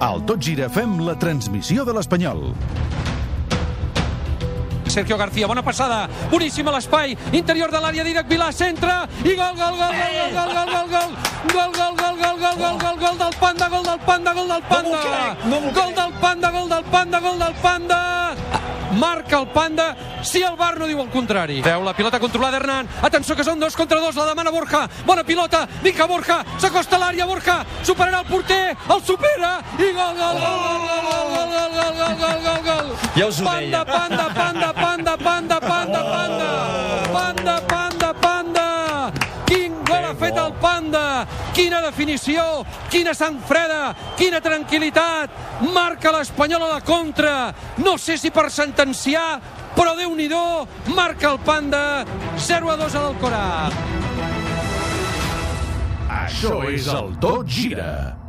Al Tot Gira fem la transmissió de l'Espanyol. Sergio García, bona passada, boníssima l'espai, interior de l'àrea d'Irak Vilà, centre, i gol, gol, gol, gol, gol, gol, gol, gol, gol, gol, gol, gol, gol, gol, gol, gol del Panda, gol del Panda, gol del Panda, gol del Panda, gol del Panda, gol del Panda, marca el Panda, si el Bar no diu el contrari. Veu la pilota controlada Hernán, atenció que són dos contra dos, la demana Borja, bona pilota, Mica Borja, s'acosta a l'àrea Borja, superarà el porter, el supera, i gol, gol, gol, gol, gol, gol, gol, gol, gol, gol, gol, gol, Ja us ho Panda, deia. panda, panda, panda, panda, panda, panda, panda, panda, panda, fet el Panda! Quina definició! Quina sang freda! Quina tranquil·litat! Marca l'Espanyol a la contra! No sé si per sentenciar, però déu nhi marca el Panda 0 a 2 a l'Alcorà. Això és el Tot Gira.